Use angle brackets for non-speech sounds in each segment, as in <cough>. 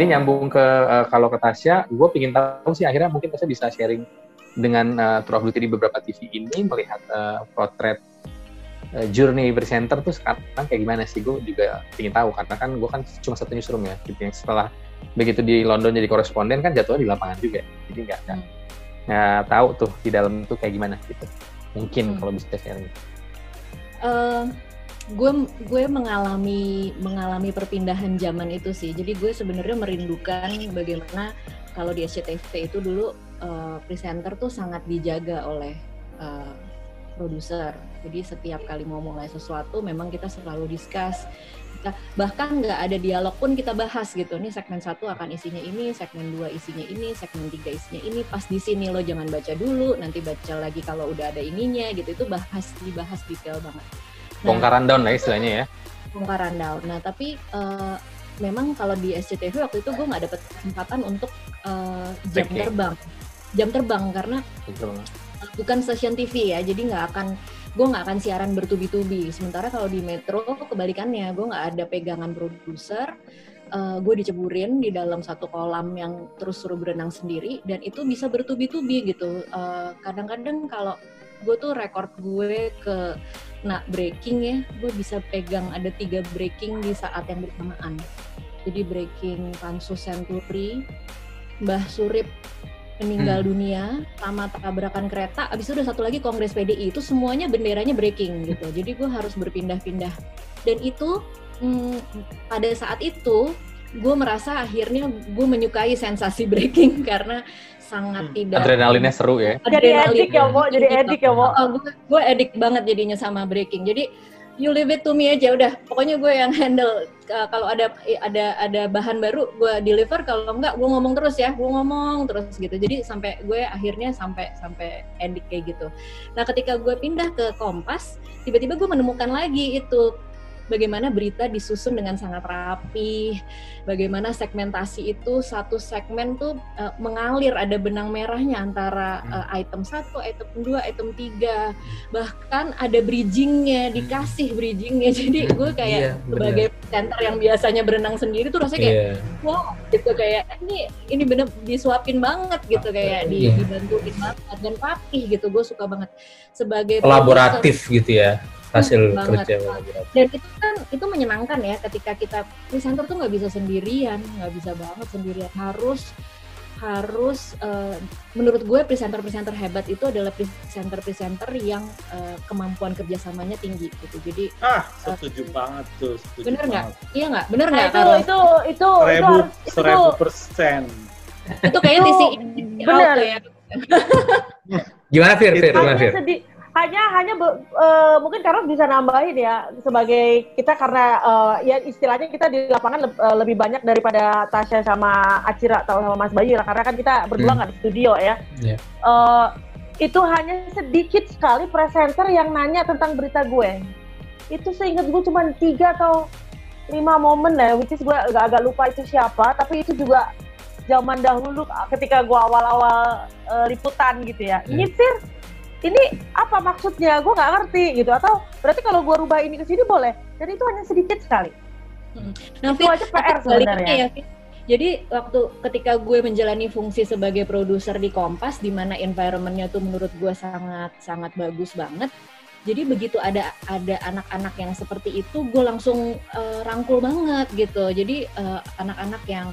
Jadi nyambung ke uh, kalau ke Tasya, gue pingin tahu sih akhirnya mungkin Tasya bisa sharing dengan uh, Tour of Duty di beberapa TV ini melihat uh, potret uh, journey presenter tuh sekarang kayak gimana sih? Gue juga pingin tahu karena kan gue kan cuma satu newsroom ya, gitu yang setelah begitu di London jadi koresponden kan jatuhnya di lapangan juga, jadi nggak hmm. nggak tahu tuh di dalam tuh kayak gimana gitu. Mungkin hmm. kalau bisa sharing. Uh, gue gue mengalami mengalami perpindahan zaman itu sih. Jadi gue sebenarnya merindukan bagaimana kalau di SCTV itu dulu uh, presenter tuh sangat dijaga oleh uh, produser. Jadi setiap kali mau mulai sesuatu memang kita selalu discuss. Bahkan nggak ada dialog pun kita bahas gitu. Nih segmen satu akan isinya ini, segmen dua isinya ini, segmen tiga isinya ini. Pas di sini lo jangan baca dulu, nanti baca lagi kalau udah ada ininya gitu. Itu bahas dibahas detail banget bongkaran down lah istilahnya ya. Bongkaran down. Nah tapi uh, memang kalau di SCTV waktu itu gue nggak dapet kesempatan untuk uh, jam okay. terbang. Jam terbang karena bukan stasiun TV ya jadi nggak akan gue nggak akan siaran bertubi-tubi. Sementara kalau di Metro kebalikannya gue nggak ada pegangan produser uh, gue diceburin di dalam satu kolam yang terus suruh berenang sendiri dan itu bisa bertubi-tubi gitu. Kadang-kadang uh, kalau gue tuh rekor gue ke nah breaking ya gue bisa pegang ada tiga breaking di saat yang bersamaan. Jadi breaking Pansus Senturi Mbah Surip meninggal hmm. dunia sama tabrakan kereta abis itu udah satu lagi Kongres PDI itu semuanya benderanya breaking gitu. Jadi gue harus berpindah-pindah. Dan itu hmm, pada saat itu gue merasa akhirnya gue menyukai sensasi breaking <laughs> karena sangat hmm. tidak adrenalinnya seru ya. Jadi edik ya Mo jadi edik ya Mo oh, gue, gue edik banget jadinya sama breaking. Jadi you leave it to me aja udah. Pokoknya gue yang handle uh, kalau ada ada ada bahan baru gue deliver. Kalau enggak gue ngomong terus ya. Gue ngomong terus gitu. Jadi sampai gue akhirnya sampai sampai edik kayak gitu. Nah ketika gue pindah ke Kompas tiba-tiba gue menemukan lagi itu bagaimana berita disusun dengan sangat rapi, bagaimana segmentasi itu satu segmen tuh uh, mengalir ada benang merahnya antara uh, item satu, item dua, item tiga, bahkan ada bridgingnya, hmm. dikasih bridgingnya. <laughs> Jadi gue kayak yeah, sebagai center yang biasanya berenang sendiri tuh rasanya kayak yeah. wow gitu kayak ini ini bener disuapin banget gitu kayak di, yeah. dibantuin banget dan rapih gitu gue suka banget sebagai kolaboratif gitu ya hasil hmm, kerja dan itu kan itu menyenangkan ya ketika kita presenter tuh nggak bisa sendirian nggak bisa banget sendirian. Harus harus uh, menurut gue presenter-presenter hebat itu adalah presenter-presenter yang uh, kemampuan kerjasamanya tinggi gitu. Jadi ah eh, setuju uh, banget tuh setuju bener nggak? iya nggak? Bener nah, nggak nah, itu, itu itu seribu seribu persen. Itu kayaknya tisi bener. Ya <laughs> gimana Fir? Fir gimana Fir hanya hanya uh, mungkin Carlos bisa nambahin ya sebagai kita karena uh, ya istilahnya kita di lapangan le uh, lebih banyak daripada Tasya sama Acira atau sama Mas Bayu lah karena kan kita berdua nggak hmm. di studio ya. Yeah. Uh, itu hanya sedikit sekali presenter yang nanya tentang berita gue. Itu seingat gue cuma tiga atau lima momen ya, which is gue agak-agak lupa itu siapa, tapi itu juga zaman dahulu ketika gue awal-awal uh, liputan gitu ya. Hmm. Ini sih ini apa maksudnya? Gue nggak ngerti gitu. Atau berarti kalau gue rubah ini ke sini boleh? Dan itu hanya sedikit sekali. Hmm. nah, itu aja PR sebenarnya. ya, jadi waktu ketika gue menjalani fungsi sebagai produser di Kompas di mana environmentnya tuh menurut gue sangat sangat bagus banget jadi begitu ada ada anak-anak yang seperti itu gue langsung uh, rangkul banget gitu jadi uh, anak-anak yang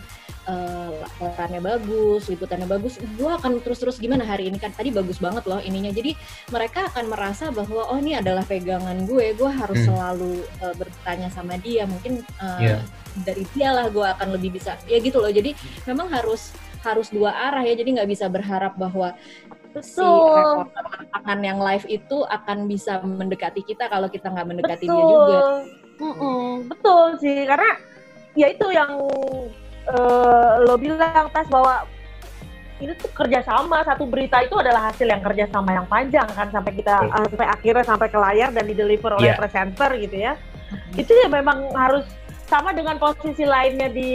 uh, laporannya bagus, liputannya bagus, gue akan terus-terus gimana hari ini kan tadi bagus banget loh ininya. Jadi mereka akan merasa bahwa oh ini adalah pegangan gue, gue harus hmm. selalu uh, bertanya sama dia. Mungkin uh, yeah. dari dia lah gue akan lebih bisa ya gitu loh. Jadi memang harus harus dua arah ya. Jadi nggak bisa berharap bahwa si reporter tangan yang live itu akan bisa mendekati kita kalau kita nggak mendekati betul. dia juga. Mm -mm, betul sih karena ya itu yang uh, lo bilang tas bahwa ini tuh kerjasama satu berita itu adalah hasil yang kerjasama yang panjang kan sampai kita uh, sampai akhirnya sampai ke layar dan di deliver oleh yeah. presenter gitu ya mm-hmm. itu ya memang harus sama dengan posisi lainnya di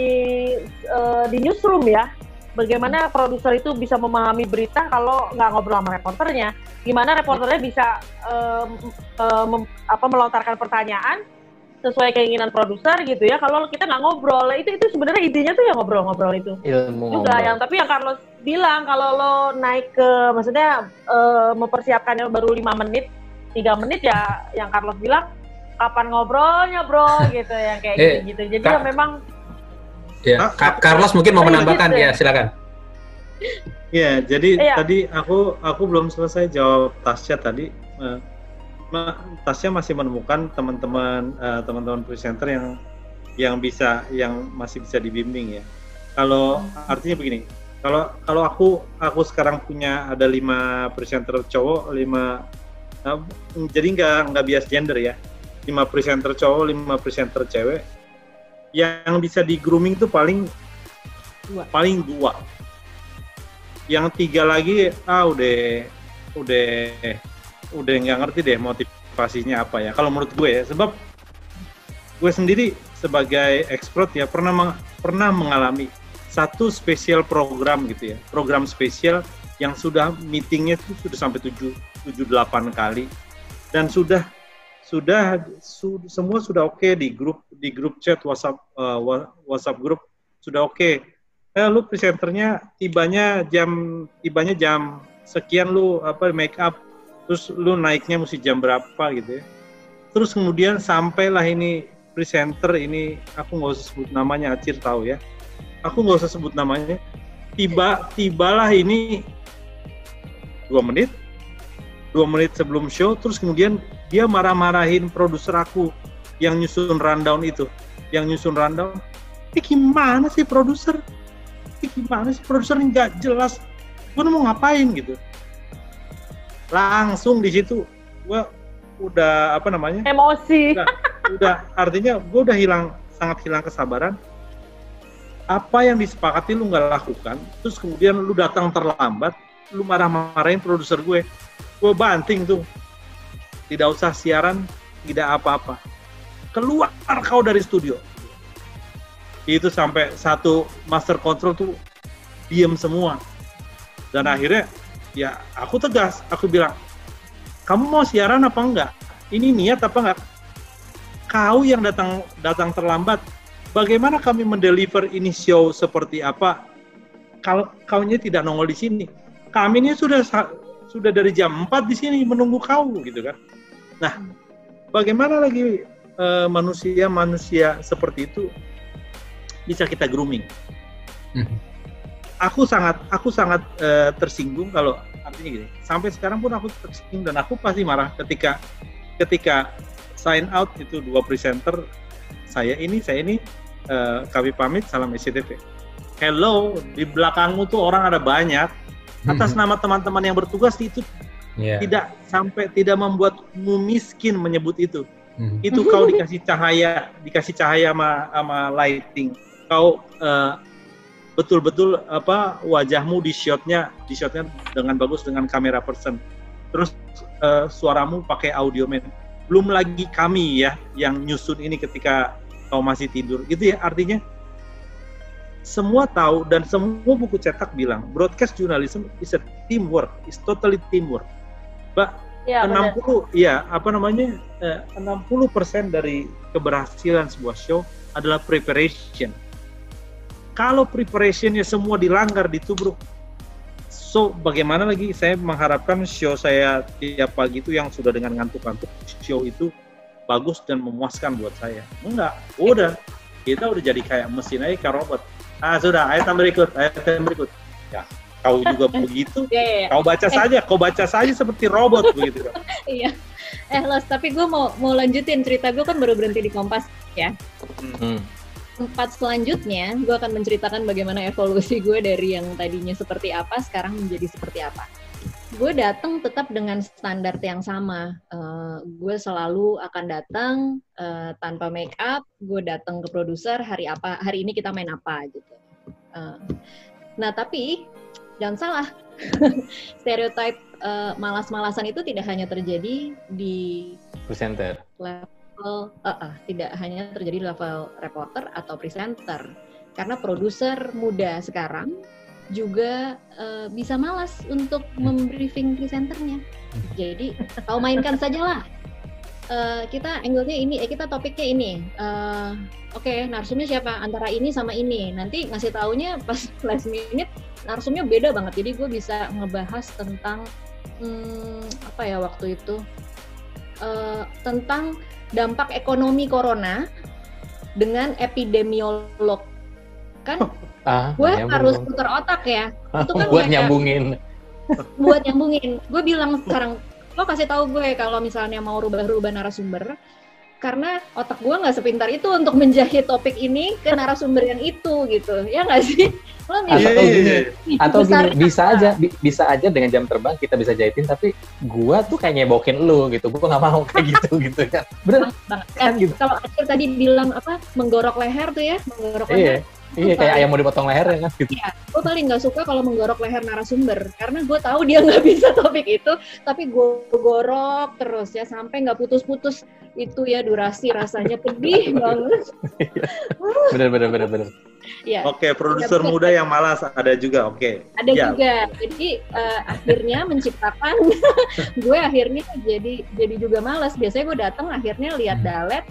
uh, di newsroom ya bagaimana produser itu bisa memahami berita kalau nggak ngobrol sama reporternya? Gimana reporternya bisa um, um, apa melontarkan pertanyaan sesuai keinginan produser gitu ya kalau kita nggak ngobrol? Itu itu sebenarnya intinya tuh ya ngobrol-ngobrol itu. Ilmu juga ngobrol. yang tapi yang Carlos bilang kalau lo naik ke maksudnya eh, mempersiapkannya baru lima menit tiga menit ya yang Carlos bilang kapan ngobrolnya bro? Gitu ya kayak Eh, gitu jadi ya memang Ya, Ah, Carlos mungkin mau Oh, menambahkan gitu ya? ya, silakan. Iya, jadi Iya. tadi aku aku belum selesai jawab Tasya tadi. Eh, ma- Tasya masih menemukan teman-teman eh, teman-teman presenter yang yang bisa yang masih bisa dibimbing ya. Kalau artinya begini, kalau kalau aku aku sekarang punya ada lima presenter cowok, lima eh, jadi nggak nggak bias gender ya, lima presenter cowok, lima presenter cewek. Yang bisa di grooming tuh paling Dua. paling dua. Yang tiga lagi ah udah udah udah nggak ngerti deh motivasinya apa ya. Kalau menurut gue ya sebab gue sendiri sebagai expert ya pernah meng- pernah mengalami satu spesial program gitu ya. Program spesial yang sudah meetingnya itu sudah sampai tujuh tujuh delapan kali. Dan sudah sudah su- semua sudah oke di grup di grup chat WhatsApp wa- WhatsApp grup sudah oke. Eh lu presenternya tibanya jam tibanya jam sekian lu apa make up terus lu naiknya mesti jam berapa gitu ya. Terus kemudian sampailah ini presenter ini aku nggak usah sebut namanya Acir tahu ya. Aku nggak usah sebut namanya. Tiba tibalah ini dua menit dua menit sebelum show terus kemudian dia marah-marahin produser aku yang nyusun rundown itu. Yang nyusun rundown eh gimana sih produser? "Ih, gimana sih produser? Ini nggak jelas. Gue mau ngapain? gitu. Langsung di situ gue udah apa namanya? Emosi. Udah, udah artinya gue udah hilang sangat hilang kesabaran. Apa yang disepakati lu nggak lakukan terus kemudian lu datang terlambat lu marah-marahin produser gue gue banting tuh. Tidak usah siaran tidak apa-apa. Keluar kau dari studio. Itu sampai satu master control tuh diem semua. Dan akhirnya ya aku tegas. Aku bilang kamu mau siaran apa enggak? Ini niat apa enggak? Kau yang datang datang terlambat. Bagaimana kami mendeliver ini show seperti apa? Kalau kaunya tidak nongol di sini. Kami ini sudah sudah dari jam 4 di sini menunggu kau gitu kan. Nah bagaimana lagi eh, manusia-manusia seperti itu bisa kita grooming? Mhm. aku sangat aku sangat eh, tersinggung kalau artinya gini sampai sekarang pun aku tersinggung dan aku pasti marah ketika ketika sign out itu dua presenter saya ini saya ini eh, kami pamit salam SCTV hello di belakangmu tuh orang ada banyak atas nama teman-teman yang bertugas itu Iya. tidak sampai tidak membuatmu miskin menyebut itu. Mhm. itu kau dikasih cahaya dikasih cahaya sama sama lighting. Kau eh, betul-betul apa wajahmu di shotnya di shotnya dengan bagus dengan kamera person. Terus eh, suaramu pakai audio man. Belum lagi kami ya yang nyusun ini ketika kau masih tidur. Gitu ya artinya semua tahu dan semua buku cetak bilang broadcast journalism is a teamwork is totally teamwork Mbak, ya benar 60 ya apa namanya eh, 60% dari keberhasilan sebuah show adalah preparation. Kalau preparationnya semua dilanggar ditubruk, so bagaimana lagi saya mengharapkan show saya tiap pagi itu yang sudah dengan ngantuk-ngantuk show itu bagus dan memuaskan buat saya. Enggak, udah kita udah jadi kayak mesin aja kayak robot. Ah sudah, ayat yang berikut, ayat yang berikut. Ya, kau juga begitu. Iya, <laughs> iya, iya. Kau baca saja, kau baca saja seperti robot <laughs> begitu. Iya. Eh, Los, tapi gue mau mau lanjutin cerita gue kan baru berhenti di Kompas ya. Hmm. Tempat selanjutnya, gue akan menceritakan bagaimana evolusi gue dari yang tadinya seperti apa, sekarang menjadi seperti apa. Gue datang tetap dengan standar yang sama. Eh, gue selalu akan datang eh, tanpa make up. Gue datang ke produser hari apa, hari ini kita main apa gitu. Eh, nah tapi jangan salah, <laughs> stereotype eh, malas-malasan itu tidak hanya terjadi di presenter level eh, eh, tidak hanya terjadi di level reporter atau presenter karena produser muda sekarang juga eh, bisa malas untuk membriefing presenternya jadi kau mainkan sajalah eh, kita angle-nya ini, eh kita topiknya ini. Eh, Oke, narsumnya siapa? Antara ini sama ini. Nanti ngasih taunya pas <laughs> last minute narsumnya beda banget. Jadi gue bisa ngebahas tentang hmm, apa ya waktu itu Eh, tentang dampak ekonomi corona dengan epidemiolog. Kan Ah, gue nyambung. harus putar otak ya. Itu kan buat nyambungin. buat nyambungin. Gue bilang sekarang lo kasih tahu gue kalau misalnya mau rubah-rubah narasumber karena otak gue nggak sepintar itu untuk menjahit topik ini ke narasumber yang itu gitu. Ya nggak sih? Lo Atau Iya, mikir iya, gini, iya. "Ih, atau gini, bisa aja bi- bisa aja dengan jam terbang kita bisa jahitin tapi gua tuh kayak nyebokin lu gitu. Gua nggak mau kayak gitu <laughs> gitu kan. Bener? Banget kan gitu. kalau Acil tadi bilang apa menggorok leher tuh ya menggorok leher iya iya kayak ayam mau dipotong lehernya kan gitu Iya, gue paling nggak suka kalau menggorok leher narasumber karena gue tahu dia nggak <laughs> bisa topik itu, tapi gue gorok terus ya sampai nggak putus-putus itu ya durasi rasanya pedih <laughs> banget. bener bener bener bener Ya, Oke, produser muda yang malas ada juga. Oke. ada Ya. juga. Jadi eh, akhirnya menciptakan <laughs> gue akhirnya jadi jadi juga malas. Biasanya gue datang akhirnya lihat Hmm. dalet,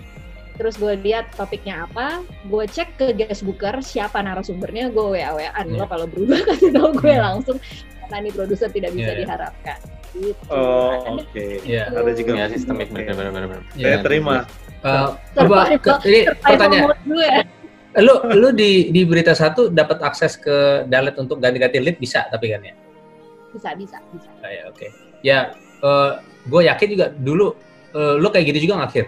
terus gue lihat topiknya apa, gue cek ke guest booker siapa narasumbernya, gue wa waan Iya. lo kalau berubah <laughs> kasih tahu gue Hmm. langsung karena ini produser tidak bisa Iya, iya. diharapkan. Gitu. Oh, oke. Iya. Ada juga. ya sistemik Oke. bener bener bener bener. Saya terima. Eh, apa ke- ini pertanyaan mode gue. lu lu di di berita satu dapat akses ke dalet untuk ganti-ganti lead bisa tapi kan ya Bisa, bisa, bisa. Ah, ya oke ya gue yakin juga dulu eh, lu kayak gitu juga nggak Kir?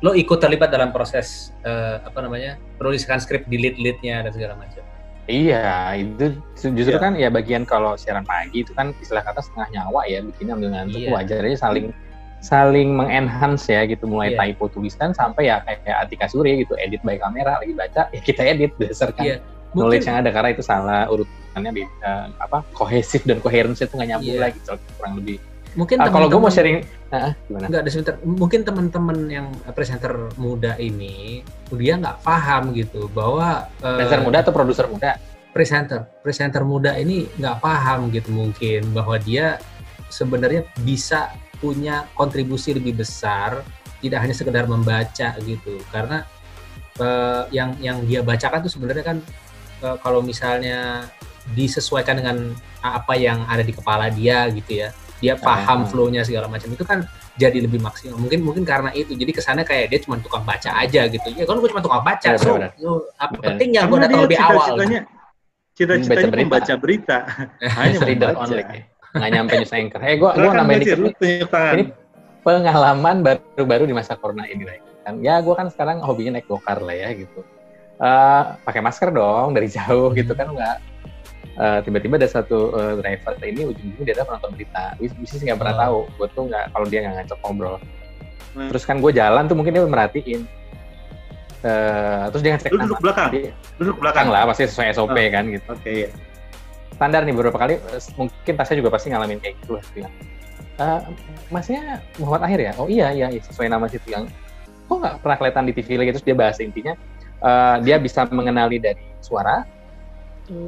Lo ikut terlibat dalam proses eh, apa namanya penulisan skrip di lead leadnya dan segala macam Iya, itu justru Iya. kan ya bagian kalau siaran pagi itu kan istilah kata setengah nyawa ya, bikin ambil ngantuk Iya. wajar aja saling saling mengenhance ya gitu, mulai Iya. typo tulisan sampai ya kayak Atika Suri gitu, edit by kamera lagi baca ya kita edit berdasarkan Iya. knowledge mungkin yang ada karena itu salah urutannya beda apa kohesif dan coherence itu nggak nyambung Iya. lagi gitu, kurang lebih. Mungkin Ah, kalau gue mau sharing, ah, gimana? Enggak sebentar. Mungkin teman-teman yang presenter muda ini dia nggak paham gitu bahwa eh, Presenter muda atau produser muda? presenter presenter muda ini nggak paham gitu mungkin bahwa dia sebenarnya bisa punya kontribusi lebih besar tidak hanya sekedar membaca gitu karena eh, yang yang dia bacakan tuh sebenarnya kan eh, kalau misalnya disesuaikan dengan apa yang ada di kepala dia gitu ya dia paham Ah. flow-nya segala macam itu kan jadi lebih maksimal mungkin mungkin karena itu jadi kesannya kayak dia cuma tukang baca aja gitu ya kan gue cuma tukang baca Benar, so, so, apa pentingnya gue datang lebih awal cita-citanya Baca cita-citanya berita. membaca berita. <laughs> Hanya Reader membaca. only. Nggak nyampe news anchor. Eh, gue gue nambahin dikit. Ini pengalaman baru-baru di masa corona ini lah. Kan ya gue kan sekarang hobinya naik gokar lah ya gitu. Eh, pakai masker dong dari jauh gitu kan nggak eh, tiba-tiba ada satu eh, driver ini ujung-ujungnya dia ada penonton berita. Bisnis nggak pernah Oh. tahu. Gue tuh nggak kalau dia nggak ngajak ngobrol. Hmm. Terus kan gue jalan tuh mungkin dia merhatiin. Eh, terus dia ngecek Lu duduk nama. belakang? Dia- Duduk belakang lah pasti sesuai SOP kan gitu. Oke, iya. standar nih beberapa kali mungkin tasnya juga pasti ngalamin kayak gitu lah bilang "Eh, masnya Muhammad Akhir ya oh iya iya iya, sesuai nama situ yang kok nggak pernah kelihatan di TV lagi terus dia bahas intinya eh, dia bisa mengenali dari suara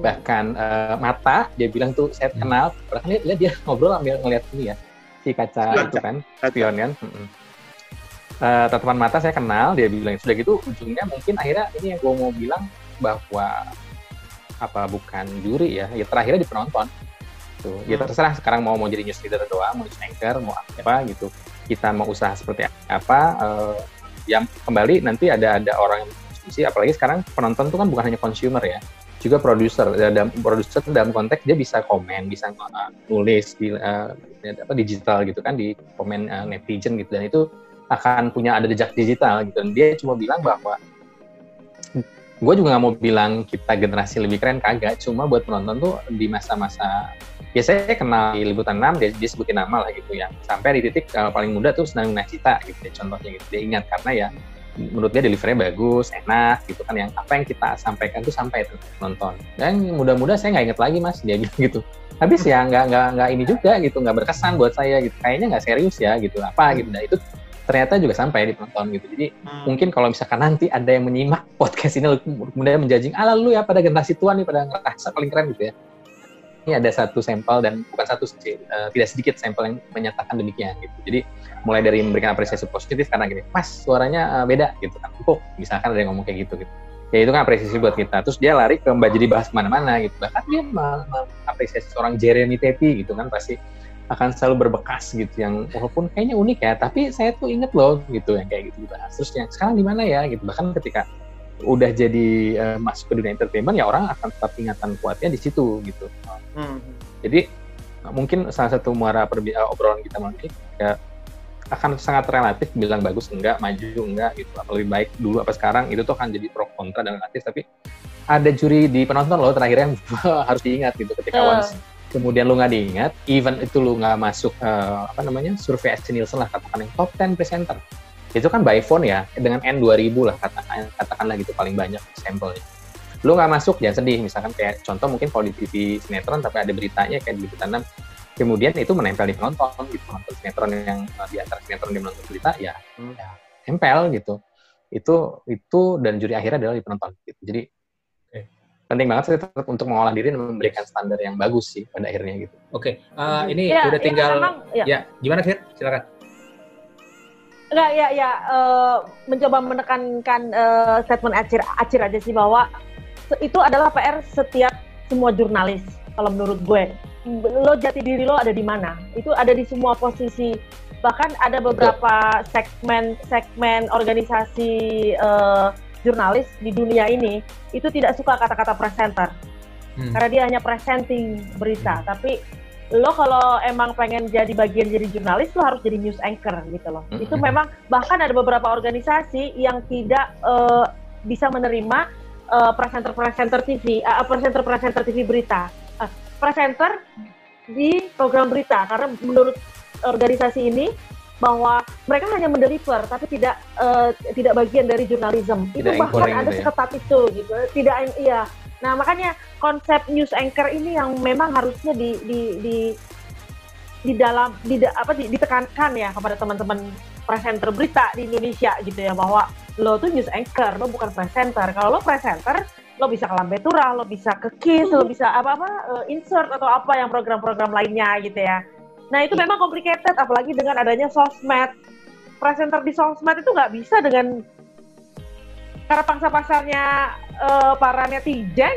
bahkan eh, mata dia bilang tuh saya kenal. Bahkan lihat, lihat dia ngobrol ambil ngeliat ini ya si kaca Kaca. itu kan spion kan? Mm-mm. Eh, tatapan mata saya kenal dia bilang sudah gitu ujungnya mungkin akhirnya ini yang gue mau bilang bahwa apa bukan juri ya. Ya terakhirnya di penonton. Tuh ya Hmm. terserah sekarang mau mau jadi news leader doang mau news anchor mau apa gitu. Kita mau usaha seperti apa eh, yang kembali nanti ada ada orang yang konsumsi apalagi sekarang penonton tuh kan bukan hanya consumer ya juga produser Ya, dalam produser dalam konteks dia bisa komen bisa uh, nulis di uh, apa digital gitu kan di komen uh, netizen gitu dan itu akan punya ada jejak digital gitu. Dan dia cuma bilang bahwa gue juga nggak mau bilang kita generasi lebih keren kagak. Cuma buat penonton tuh di masa-masa ya saya kenal di liputan 6 dia, dia sebutin nama lah gitu ya. Sampai di titik uh, paling muda tuh senang Cita gitu ya, contohnya gitu. Dia ingat karena ya menurut dia delivery bagus enak gitu kan. Yang apa yang kita sampaikan tuh sampai tuh penonton dan muda-muda saya nggak inget lagi mas dia bilang <laughs> gitu. Habis ya nggak nggak nggak ini juga gitu nggak berkesan buat saya gitu. Kayaknya nggak serius ya gitu apa gitu. Nah itu ternyata juga sampai di penonton gitu. Jadi Hmm. mungkin kalau misalkan nanti ada yang menyimak <laughs> podcast ini kemudian menjajing ala lu ya pada generasi tua nih pada ngerasa paling keren gitu ya ada satu sampel dan bukan satu sih, uh, tidak sedikit sampel yang menyatakan demikian gitu. Jadi mulai dari memberikan apresiasi positif karena gini, mas suaranya uh, beda gitu kan, empuk, misalkan ada yang ngomong kayak gitu gitu. Ya itu kan apresiasi buat kita. Terus dia lari ke Mbak Jadi bahas ke mana-mana gitu. Bahkan dia mengapresiasi seorang Jeremy Tepi gitu kan pasti akan selalu berbekas gitu yang walaupun kayaknya unik ya tapi saya tuh inget loh gitu yang kayak gitu dibahas terus yang sekarang di mana ya gitu bahkan ketika udah jadi uh, masuk ke dunia entertainment ya orang akan tetap ingatan kuatnya di situ gitu. Hmm. Jadi mungkin salah satu muara uh, obrolan kita malam ini ya akan sangat relatif bilang bagus enggak maju enggak gitu apa lebih baik dulu apa sekarang itu tuh akan jadi pro kontra dan relatif tapi ada juri di penonton loh terakhir yang <laughs> harus diingat gitu ketika uh. once kemudian lu nggak diingat even itu lu nggak masuk uh, apa namanya survei SC Nielsen lah katakan yang top 10 presenter itu kan by phone ya dengan N2000 lah katakan katakanlah gitu paling banyak sampelnya. Lu nggak masuk jangan sedih. Misalkan kayak contoh mungkin kalau di TV sinetron tapi ada beritanya kayak di berita kemudian itu menempel di penonton gitu nonton sinetron yang di antara sinetron yang menonton berita ya, hmm. ya tempel gitu. Itu itu dan juri akhirnya adalah di penonton gitu. Jadi okay. penting banget sih tetap untuk mengolah diri dan memberikan standar yang bagus sih pada akhirnya gitu. Oke okay. uh, eh, ini ya, udah tinggal ya, memang, ya. ya gimana Fir? Silakan Enggak, ya, ya, uh, mencoba menekankan uh, statement Acir, Acir aja sih bahwa itu adalah PR setiap semua jurnalis kalau menurut gue. Lo jati diri lo ada di mana? Itu ada di semua posisi. Bahkan ada beberapa segmen-segmen organisasi uh, jurnalis di dunia ini itu tidak suka kata-kata presenter. Hmm. Karena dia hanya presenting berita, tapi lo kalau emang pengen jadi bagian jadi jurnalis lo harus jadi news anchor gitu loh. Itu memang bahkan ada beberapa organisasi yang tidak uh, bisa menerima uh, presenter-presenter TV, uh, presenter-presenter TV berita, uh, presenter di program berita karena menurut organisasi ini bahwa mereka hanya mendeliver tapi tidak uh, tidak bagian dari jurnalisme. Itu bahkan ada gitu ya? seketat itu gitu. Tidak iya Nah, makanya konsep news anchor ini yang memang harusnya di di di di dalam di apa di, ditekankan ya kepada teman-teman presenter berita di Indonesia gitu ya bahwa lo tuh news anchor, lo bukan presenter. Kalau lo presenter, lo bisa ke Lambe Tura, lo bisa ke Kiss, lo bisa apa-apa uh, insert atau apa yang program-program lainnya gitu ya. Nah, itu memang complicated apalagi dengan adanya sosmed. Presenter di sosmed itu nggak bisa dengan karena pangsa pasarnya uh, para netizen,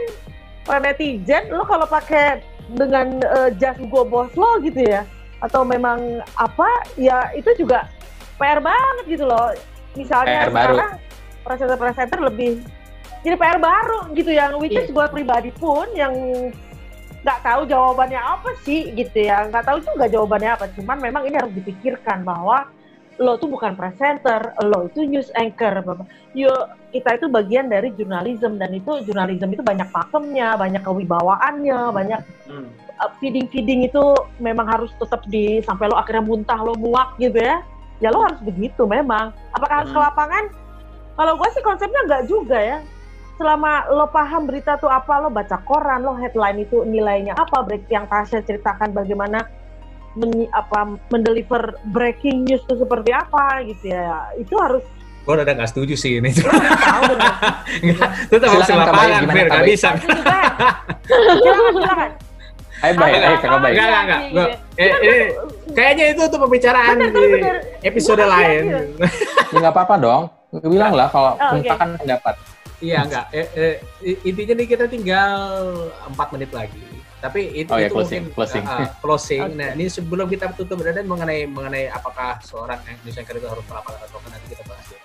para netizen, lo kalau pakai dengan uh, jas gue bos lo gitu ya, atau memang apa, ya itu juga PR banget gitu loh. Misalnya PR sekarang presenter-presenter lebih jadi PR baru gitu yang which is yeah. gue pribadi pun yang nggak tahu jawabannya apa sih gitu ya. Nggak tahu juga jawabannya apa. Cuman memang ini harus dipikirkan bahwa lo tuh bukan presenter, lo itu news anchor. Yo, kita itu bagian dari jurnalisme dan itu jurnalisme itu banyak pakemnya, banyak kewibawaannya, banyak hmm. uh, feeding-feeding itu memang harus tetap di sampai lo akhirnya muntah, lo muak gitu ya. Ya lo harus begitu memang. Apakah harus hmm. ke lapangan? Kalau gue sih konsepnya nggak juga ya. Selama lo paham berita tuh apa, lo baca koran, lo headline itu nilainya apa, break yang Tasya ceritakan bagaimana men, apa mendeliver breaking news itu seperti apa gitu ya itu harus gue udah gak setuju sih ini <laughs> itu harus lapangan Fir gak bisa silakan silakan Ayo baik, ayo kakak baik. Enggak, enggak, enggak. Gua, eh, ini, kayaknya itu tuh pembicaraan bener, di bener. episode iya, lain. Iya. <laughs> ya nggak apa-apa dong. Bilang lah kalau oh, okay. pendapat. Iya, enggak. Eh, eh, intinya nih kita tinggal empat menit lagi. Tapi itu, oh, ya, itu closing, mungkin closing. Uh, closing. okay. <laughs> Nah, ini sebelum kita tutup dan mengenai mengenai apakah seorang news anchor itu harus melakukan atau nanti kita bahas ya.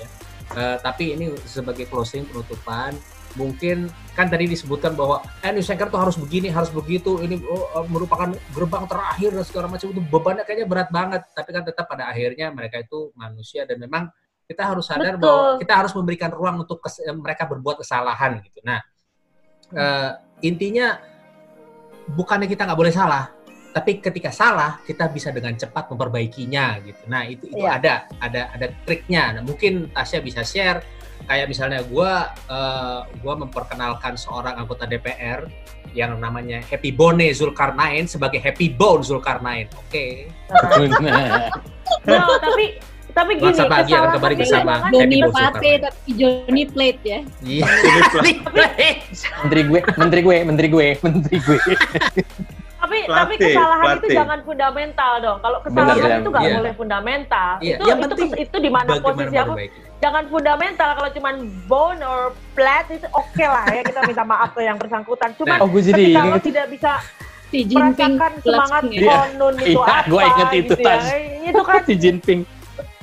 ya. Uh, tapi ini sebagai closing penutupan mungkin kan tadi disebutkan bahwa eh, news anchor tuh harus begini, harus begitu, ini oh, merupakan gerbang terakhir dan segala macam itu bebannya kayaknya berat banget. Tapi kan tetap pada akhirnya mereka itu manusia dan memang kita harus sadar Betul. bahwa kita harus memberikan ruang untuk mereka berbuat kesalahan gitu. Nah, uh, intinya bukannya kita nggak boleh salah, tapi ketika salah kita bisa dengan cepat memperbaikinya gitu. Nah itu itu yeah. ada ada ada triknya. Nah mungkin Tasya bisa share kayak misalnya gue uh, gua memperkenalkan seorang anggota DPR yang namanya Happy Bone Zulkarnain sebagai Happy Bone Zulkarnain. Oke. Okay. no, <laughs> tapi tapi gini, Nuansa pagi akan kembali kesalahan bersama Happy Boss Plate tapi Johnny Plate ya. Iya. <laughs> Menteri gue, menteri gue, menteri gue, menteri gue. tapi Plate, tapi kesalahan itu plate. jangan fundamental dong. Kalau kesalahan benar. itu nggak Iya. boleh fundamental. Iya, Itu yang itu penting itu di mana posisi aku jangan fundamental kalau cuman bone or flat itu oke lah ya kita minta maaf ke yang bersangkutan. Cuman Oh, gue jadi ketika lo tidak bisa Si Jinping merasakan semangat. Iya. konun itu Iya, apa gua inget itu, gitu ya. Itu kan si Jinping.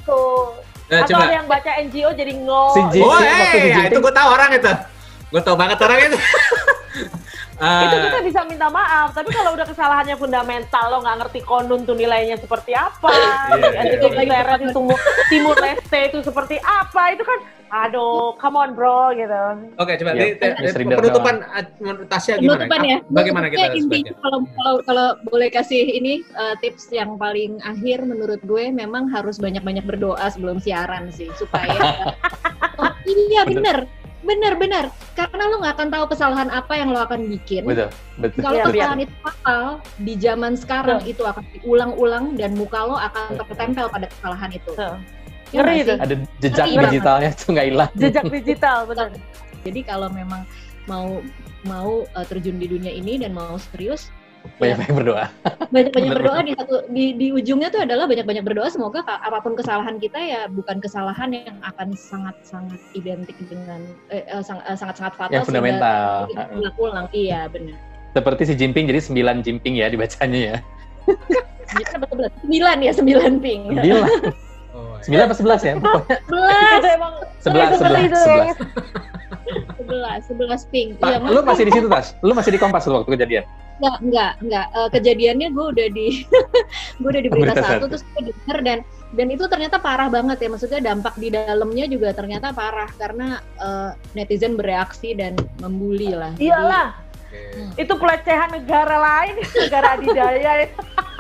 Tuh. Nah, Atau coba. ada yang baca NGO jadi ngo. Si Jin- Oh, Jinping- itu gue tahu orang itu. Gue tahu banget orang itu. <laughs> Ah, itu kita bisa minta maaf tapi kalau udah kesalahannya fundamental lo nggak ngerti konun tuh nilainya seperti apa Iya, yeah, iya, iya. Itu timur, timur leste itu seperti apa itu kan aduh come on bro gitu Oke, coba Iya, di, di- Miss di- Reader penutupan menurut Tasya gimana? Penutupan ya. Bagaimana kita intinya kalau kalau kalau boleh kasih ini uh, tips yang paling akhir menurut gue memang harus banyak-banyak berdoa sebelum siaran sih supaya oh, <laughs> iya bener bener bener karena lo nggak akan tahu kesalahan apa yang lo akan bikin Betul, betul. kalau Iya, kesalahan itu fatal di zaman sekarang itu akan diulang-ulang dan muka lo akan tertempel pada kesalahan itu. Ya Ngeri itu. Ada jejak Ngeri banget. digitalnya tuh nggak hilang. jejak digital <laughs> benar jadi kalau memang mau mau uh, terjun di dunia ini dan mau serius Banyak-banyak berdoa. banyak-banyak berdoa di satu di di ujungnya tuh adalah banyak-banyak berdoa semoga apa pun kesalahan kita ya bukan kesalahan yang akan sangat-sangat identik dengan eh, eh, eh, sangat-sangat fatal Yang fundamental. ulang iya benar Seperti si Jinping, jadi sembilan Jinping ya dibacanya ya. Betul sembilan ya sembilan ping Sembilan, Oh, iya. sembilan apa sebelas ya? <laughs> Pokoknya sebelas sebelas, sebelas, sebelas. Sebelas sebelas ping Tak, Iya, lu masih di situ tas? Lu masih di Kompas lu waktu kejadian? Enggak, enggak, enggak. Eh, kejadiannya gue udah di <laughs> gue udah di berita, Berita satu satu. terus gue denger dan dan itu ternyata parah banget ya. Maksudnya dampak di dalamnya juga ternyata parah karena eh, netizen bereaksi dan membuli lah. Jadi, iyalah Oke. itu pelecehan negara lain <laughs> negara adidaya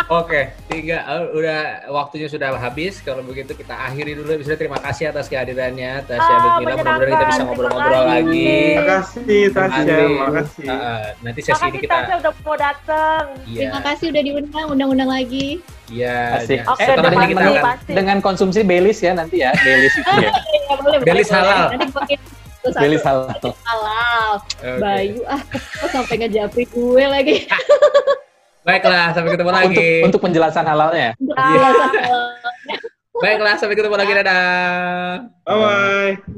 Oke, tiga eh, udah waktunya sudah habis. Kalau begitu kita akhiri dulu. Bisa terima kasih atas kehadirannya Tasya Ah, Lutmila. Mudah-mudahan kita bisa ngobrol-ngobrol Terima lagi. kasih. Terima kasih Tasya, makasih. Ah, ah, nanti sesi ini makasih kita Tasya udah mau dateng iya, Terima kasih udah diundang, undang-undang lagi. iya. Asik. ya. Oke, Eh, Setelah ini kita akan pasti. dengan konsumsi Baileys ya nanti ya, Baileys itu ya. <laughs> Ya, boleh, Belis halal. Nanti Baileys <laughs> halal. halal. Oke. Bayu ah, kok sampai ngejapri gue lagi. <laughs> Baiklah, sampai ketemu lagi. Untuk untuk penjelasan halalnya. Untuk Ah. penjelasan halal. Baiklah, sampai ketemu lagi. Dadah. Bye-bye.